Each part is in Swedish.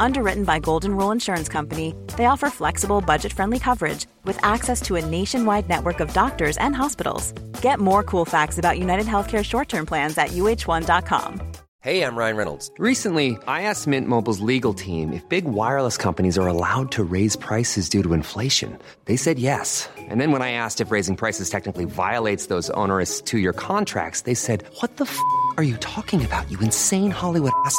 Underwritten by Golden Rule Insurance Company, they offer flexible, budget friendly coverage with access to a nationwide network of doctors and hospitals. Get more cool facts about United Healthcare short term plans at uh1.com. Hey, I'm Ryan Reynolds. Recently, I asked Mint Mobile's legal team if big wireless companies are allowed to raise prices due to inflation. They said yes. And then when I asked if raising prices technically violates those onerous two year contracts, they said, What the f are you talking about, you insane Hollywood ass?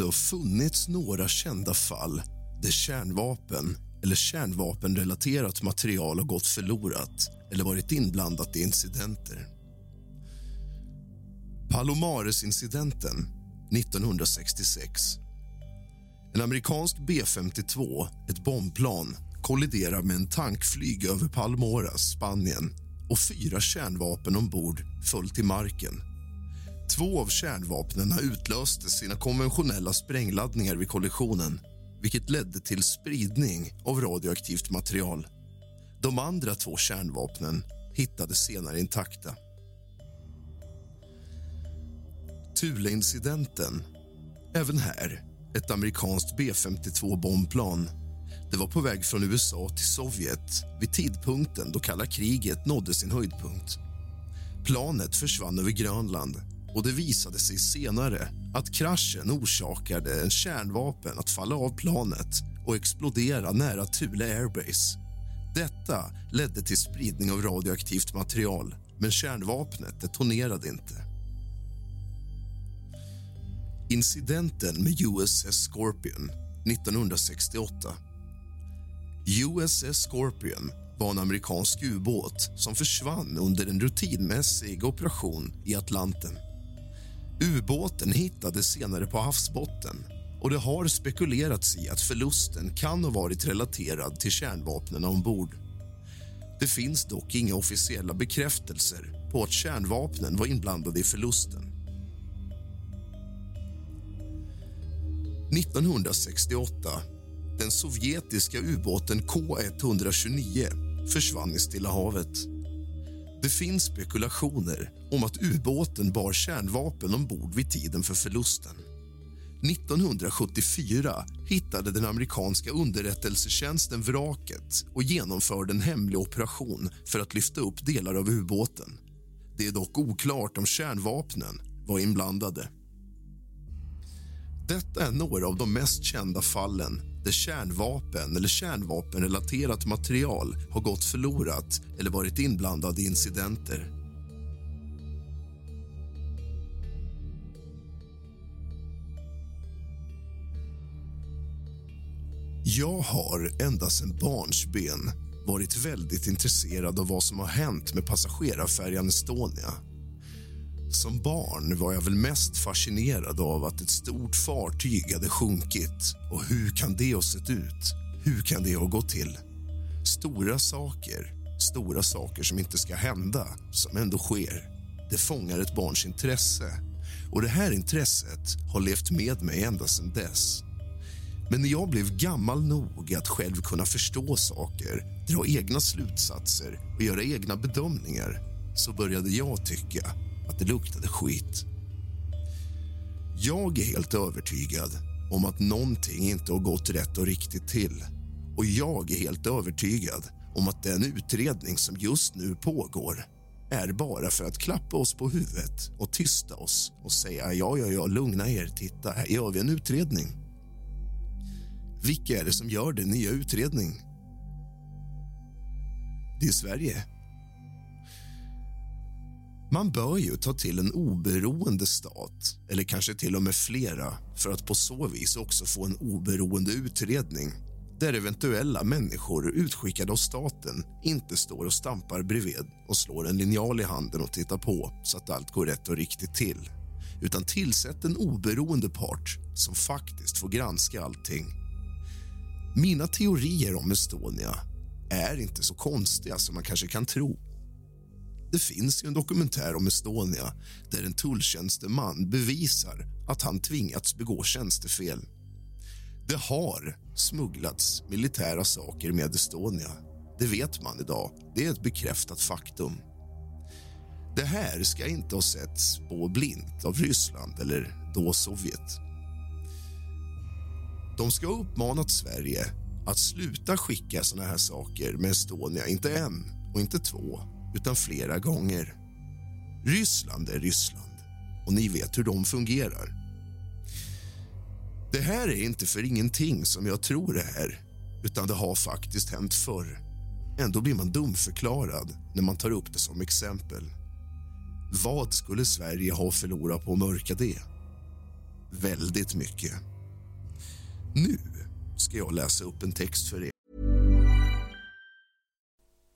Det har funnits några kända fall där kärnvapen eller kärnvapenrelaterat material har gått förlorat eller varit inblandat i incidenter. Palomares-incidenten 1966. En amerikansk B-52, ett bombplan kolliderar med en tankflyg över Palmoras, Spanien och fyra kärnvapen ombord föll till marken. Två av kärnvapnen utlöste sina konventionella sprängladdningar vid kollisionen vilket ledde till spridning av radioaktivt material. De andra två kärnvapnen hittades senare intakta. Thule-incidenten. Även här ett amerikanskt B-52-bombplan. Det var på väg från USA till Sovjet vid tidpunkten då kalla kriget nådde sin höjdpunkt. Planet försvann över Grönland och det visade sig senare att kraschen orsakade en kärnvapen att falla av planet och explodera nära Thule Airbase. Detta ledde till spridning av radioaktivt material, men kärnvapnet detonerade inte. Incidenten med USS Scorpion 1968. USS Scorpion var en amerikansk ubåt som försvann under en rutinmässig operation i Atlanten. Ubåten hittades senare på havsbotten och det har spekulerats i att förlusten kan ha varit relaterad till kärnvapnen ombord. Det finns dock inga officiella bekräftelser på att kärnvapnen var inblandade i förlusten. 1968. Den sovjetiska ubåten K129 försvann i Stilla havet. Det finns spekulationer om att ubåten bar kärnvapen ombord vid tiden för förlusten. 1974 hittade den amerikanska underrättelsetjänsten vraket och genomförde en hemlig operation för att lyfta upp delar av ubåten. Det är dock oklart om kärnvapnen var inblandade. Detta är några av de mest kända fallen där kärnvapen eller kärnvapenrelaterat material har gått förlorat eller varit inblandad i incidenter. Jag har ända sedan barnsben varit väldigt intresserad av vad som har hänt med passagerarfärjan Estonia. Som barn var jag väl mest fascinerad av att ett stort fartyg hade sjunkit. Och hur kan det ha sett ut? Hur kan det ha gått till? Stora saker, stora saker som inte ska hända, som ändå sker. Det fångar ett barns intresse. och det här intresset har levt med mig ända sedan dess. Men när jag blev gammal nog att själv kunna förstå saker dra egna slutsatser och göra egna bedömningar så började jag tycka att det luktade skit. Jag är helt övertygad om att någonting inte har gått rätt och riktigt till. Och jag är helt övertygad om att den utredning som just nu pågår är bara för att klappa oss på huvudet och tysta oss och säga ja, ja, ja, lugna er, titta, här gör vi en utredning. Vilka är det som gör den nya utredning? Det är Sverige. Man bör ju ta till en oberoende stat, eller kanske till och med flera för att på så vis också få en oberoende utredning där eventuella människor utskickade av staten inte står och stampar bredvid och slår en linjal i handen och tittar på så att allt går rätt och riktigt till. Utan tillsätt en oberoende part som faktiskt får granska allting. Mina teorier om Estonia är inte så konstiga som man kanske kan tro. Det finns ju en dokumentär om Estonia där en tulltjänsteman bevisar att han tvingats begå tjänstefel. Det har smugglats militära saker med Estonia. Det vet man idag. Det är ett bekräftat faktum. Det här ska inte ha setts på blint av Ryssland eller då Sovjet. De ska ha uppmanat Sverige att sluta skicka såna här saker med Estonia, inte en och inte två utan flera gånger. Ryssland är Ryssland och ni vet hur de fungerar. Det här är inte för ingenting som jag tror det här utan det har faktiskt hänt förr. Ändå blir man dumförklarad när man tar upp det som exempel. Vad skulle Sverige ha förlorat på att mörka det? Väldigt mycket. Nu ska jag läsa upp en text för er.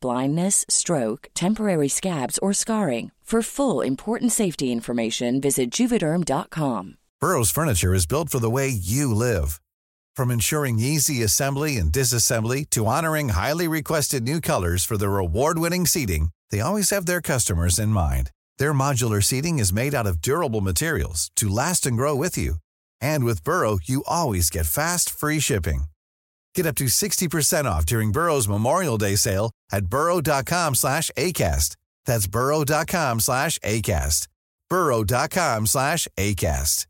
blindness, stroke, temporary scabs, or scarring. For full important safety information, visit juvederm.com. Burrow's furniture is built for the way you live. From ensuring easy assembly and disassembly to honoring highly requested new colors for their award-winning seating, they always have their customers in mind. Their modular seating is made out of durable materials to last and grow with you. And with Burrow, you always get fast, free shipping. Get up to 60% off during Burrow's Memorial Day sale at burrow.com slash ACAST. That's burrow.com slash ACAST. burrow.com slash ACAST.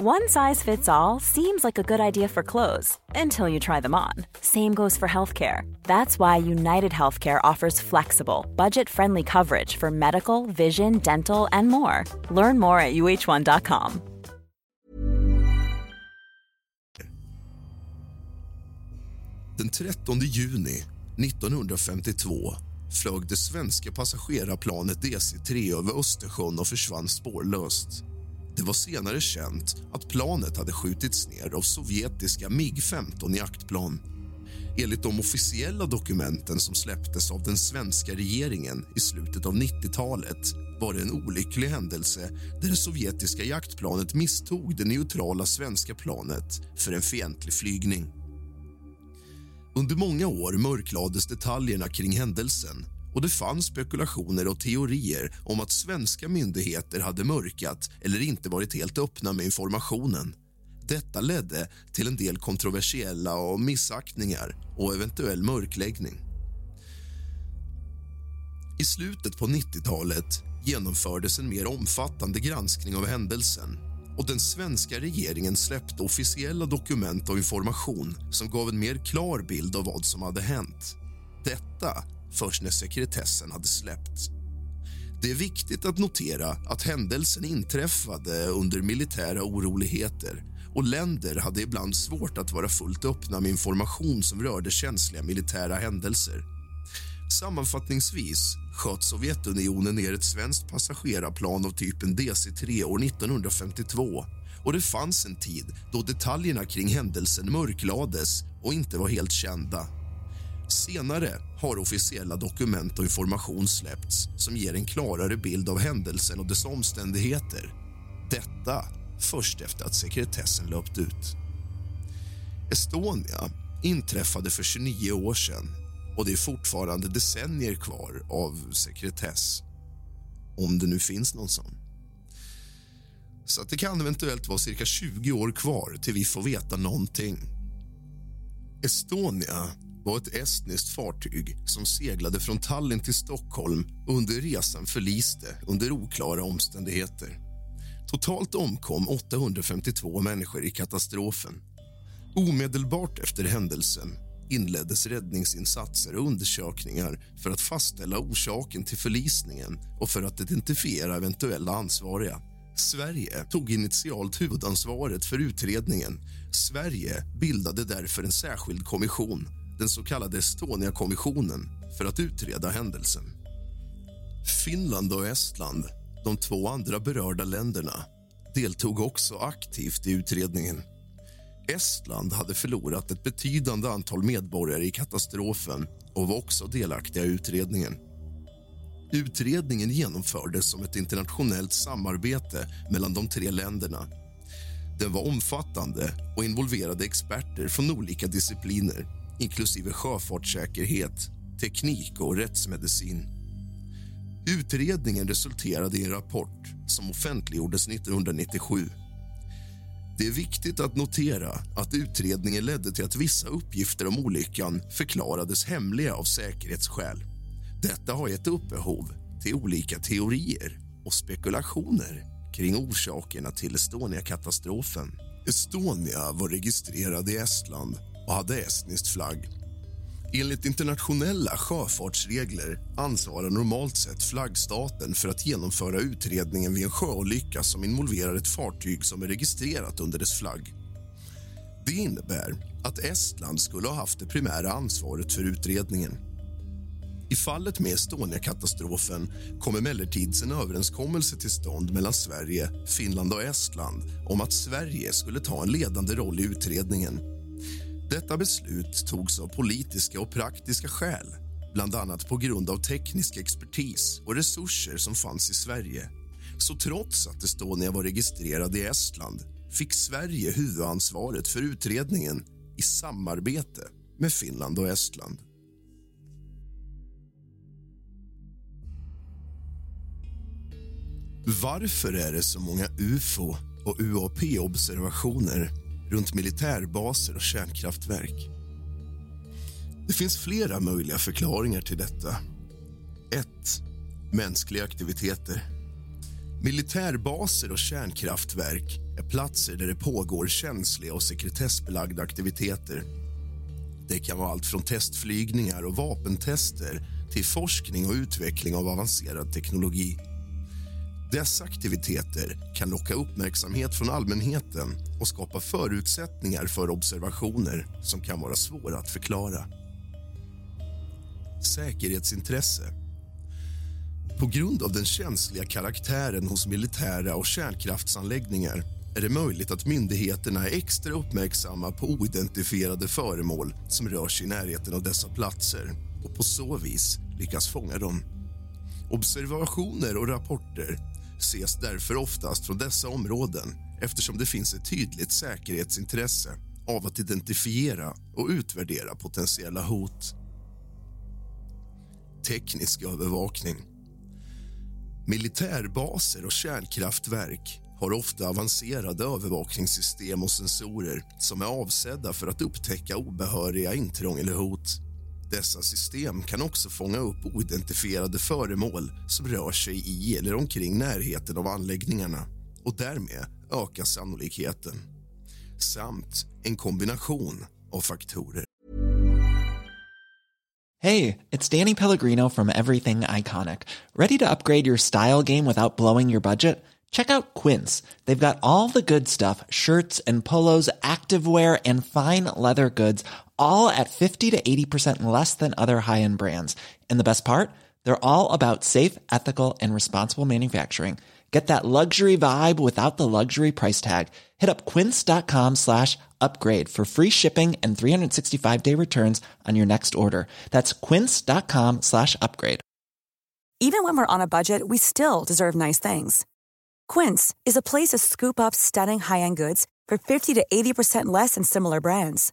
One size fits all seems like a good idea for clothes until you try them on. Same goes for healthcare. That's why United Healthcare offers flexible, budget friendly coverage for medical, vision, dental, and more. Learn more at uh1.com. Den 13 juni 1952 flög det svenska passagerarplanet DC-3 över Östersjön och försvann spårlöst. Det var senare känt att planet hade skjutits ner av sovjetiska MiG-15 jaktplan. Enligt de officiella dokumenten som släpptes av den svenska regeringen i slutet av 90-talet var det en olycklig händelse där det sovjetiska jaktplanet misstog det neutrala svenska planet för en fientlig flygning. Under många år mörklades detaljerna kring händelsen och det fanns spekulationer och teorier om att svenska myndigheter hade mörkat eller inte varit helt öppna med informationen. Detta ledde till en del kontroversiella och missaktningar och eventuell mörkläggning. I slutet på 90-talet genomfördes en mer omfattande granskning av händelsen och den svenska regeringen släppte officiella dokument och information som gav en mer klar bild av vad som hade hänt. Detta först när sekretessen hade släppts. Det är viktigt att notera att händelsen inträffade under militära oroligheter och länder hade ibland svårt att vara fullt öppna med information som rörde känsliga militära händelser. Sammanfattningsvis sköt Sovjetunionen ner ett svenskt passagerarplan av typen DC-3 år 1952 och det fanns en tid då detaljerna kring händelsen mörklades och inte var helt kända. Senare har officiella dokument och information släppts som ger en klarare bild av händelsen och dess omständigheter. Detta först efter att sekretessen löpt ut. Estonia inträffade för 29 år sedan och det är fortfarande decennier kvar av sekretess. Om det nu finns någon sån. Så att det kan eventuellt vara cirka 20 år kvar till vi får veta någonting. Estonia var ett estniskt fartyg som seglade från Tallinn till Stockholm och under resan förliste under oklara omständigheter. Totalt omkom 852 människor i katastrofen. Omedelbart efter händelsen inleddes räddningsinsatser och undersökningar för att fastställa orsaken till förlisningen och för att identifiera eventuella ansvariga. Sverige tog initialt huvudansvaret för utredningen. Sverige bildade därför en särskild kommission, den så kallade Estonia-kommissionen, för att utreda händelsen. Finland och Estland, de två andra berörda länderna, deltog också aktivt i utredningen. Estland hade förlorat ett betydande antal medborgare i katastrofen och var också delaktiga i utredningen. Utredningen genomfördes som ett internationellt samarbete mellan de tre länderna. Den var omfattande och involverade experter från olika discipliner inklusive sjöfartssäkerhet, teknik och rättsmedicin. Utredningen resulterade i en rapport som offentliggjordes 1997 det är viktigt att notera att utredningen ledde till att vissa uppgifter om olyckan förklarades hemliga av säkerhetsskäl. Detta har gett upphov till olika teorier och spekulationer kring orsakerna till Estonia-katastrofen. Estonia var registrerad i Estland och hade estnisk flagg. Enligt internationella sjöfartsregler ansvarar normalt sett flaggstaten för att genomföra utredningen vid en sjöolycka som involverar ett fartyg som är registrerat under dess flagg. Det innebär att Estland skulle ha haft det primära ansvaret för utredningen. I fallet med Estonia-katastrofen kom emellertid en överenskommelse till stånd mellan Sverige, Finland och Estland om att Sverige skulle ta en ledande roll i utredningen detta beslut togs av politiska och praktiska skäl bland annat på grund av teknisk expertis och resurser som fanns i Sverige. Så trots att Estonia var registrerad i Estland fick Sverige huvudansvaret för utredningen i samarbete med Finland och Estland. Varför är det så många ufo och UAP-observationer runt militärbaser och kärnkraftverk. Det finns flera möjliga förklaringar till detta. 1. Mänskliga aktiviteter. Militärbaser och kärnkraftverk är platser där det pågår känsliga och sekretessbelagda aktiviteter. Det kan vara allt från testflygningar och vapentester till forskning och utveckling av avancerad teknologi. Dessa aktiviteter kan locka uppmärksamhet från allmänheten och skapa förutsättningar för observationer som kan vara svåra att förklara. Säkerhetsintresse. På grund av den känsliga karaktären hos militära och kärnkraftsanläggningar är det möjligt att myndigheterna är extra uppmärksamma på oidentifierade föremål som rör sig i närheten av dessa platser och på så vis lyckas fånga dem. Observationer och rapporter ses därför oftast från dessa områden eftersom det finns ett tydligt säkerhetsintresse av att identifiera och utvärdera potentiella hot. Teknisk övervakning. Militärbaser och kärnkraftverk har ofta avancerade övervakningssystem och sensorer som är avsedda för att upptäcka obehöriga intrång eller hot. Dessa system kan också fånga upp oidentifierade föremål som rör sig i eller omkring närheten av anläggningarna och därmed öka sannolikheten. Samt en kombination av faktorer. Hej, det är Danny Pellegrino from Everything Iconic. Ready to upgrade your style game without blowing your budget? Check out Quince. They've got all the good stuff shirts and polos, activewear, and fine leather goods, all at 50 to 80% less than other high end brands. And the best part? They're all about safe, ethical, and responsible manufacturing. Get that luxury vibe without the luxury price tag. Hit up quince.com slash upgrade for free shipping and 365 day returns on your next order. That's quince.com slash upgrade. Even when we're on a budget, we still deserve nice things. Quince is a place to scoop up stunning high end goods for 50 to 80% less than similar brands.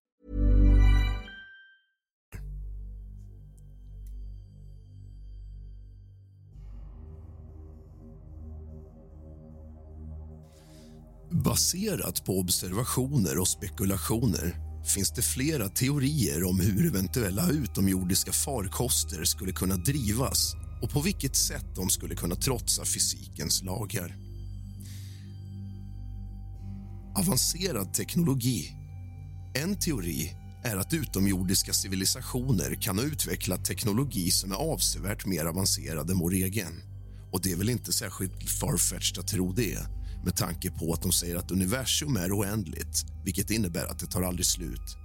Baserat på observationer och spekulationer finns det flera teorier om hur eventuella utomjordiska farkoster skulle kunna drivas och på vilket sätt de skulle kunna trotsa fysikens lagar. Avancerad teknologi. En teori är att utomjordiska civilisationer kan ha utvecklat teknologi som är avsevärt mer avancerad än vår egen. Och det är väl inte särskilt farfetched att tro det med tanke på att de säger att universum är oändligt vilket innebär att det tar aldrig slut.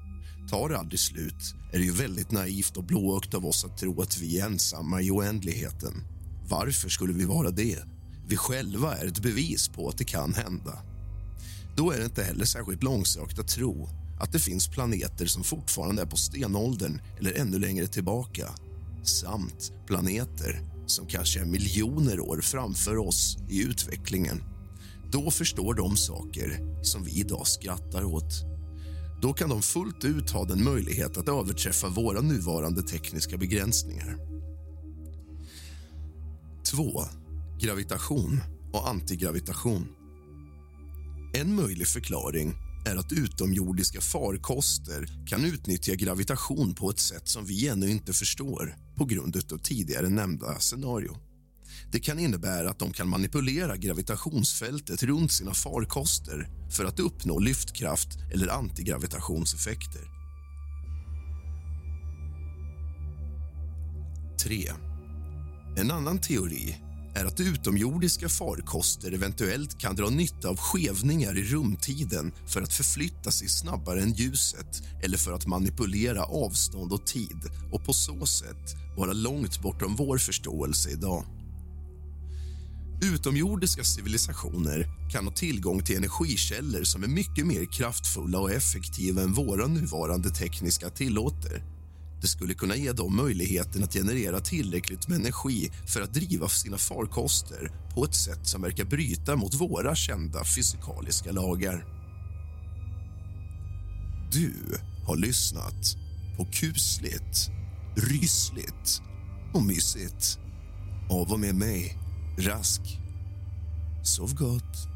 Tar det aldrig slut är det ju väldigt naivt och blåögt av oss att tro att vi är ensamma i oändligheten. Varför skulle vi vara det? Vi själva är ett bevis på att det kan hända. Då är det inte heller särskilt långsökt att tro att det finns planeter som fortfarande är på stenåldern eller ännu längre tillbaka samt planeter som kanske är miljoner år framför oss i utvecklingen. Då förstår de saker som vi idag skrattar åt. Då kan de fullt ut ha den möjlighet att överträffa våra nuvarande tekniska begränsningar. 2. Gravitation och antigravitation. En möjlig förklaring är att utomjordiska farkoster kan utnyttja gravitation på ett sätt som vi ännu inte förstår på grund av tidigare nämnda scenario. Det kan innebära att de kan manipulera gravitationsfältet runt sina farkoster för att uppnå lyftkraft eller antigravitationseffekter. 3. En annan teori är att utomjordiska farkoster eventuellt kan dra nytta av skevningar i rumtiden för att förflytta sig snabbare än ljuset eller för att manipulera avstånd och tid och på så sätt vara långt bortom vår förståelse idag. Utomjordiska civilisationer kan ha tillgång till energikällor som är mycket mer kraftfulla och effektiva än våra nuvarande tekniska tillåter. Det skulle kunna ge dem möjligheten att generera tillräckligt med energi för att driva sina farkoster på ett sätt som verkar bryta mot våra kända fysikaliska lagar. Du har lyssnat på kusligt, rysligt och mysigt av och med mig Rask. Sov gott.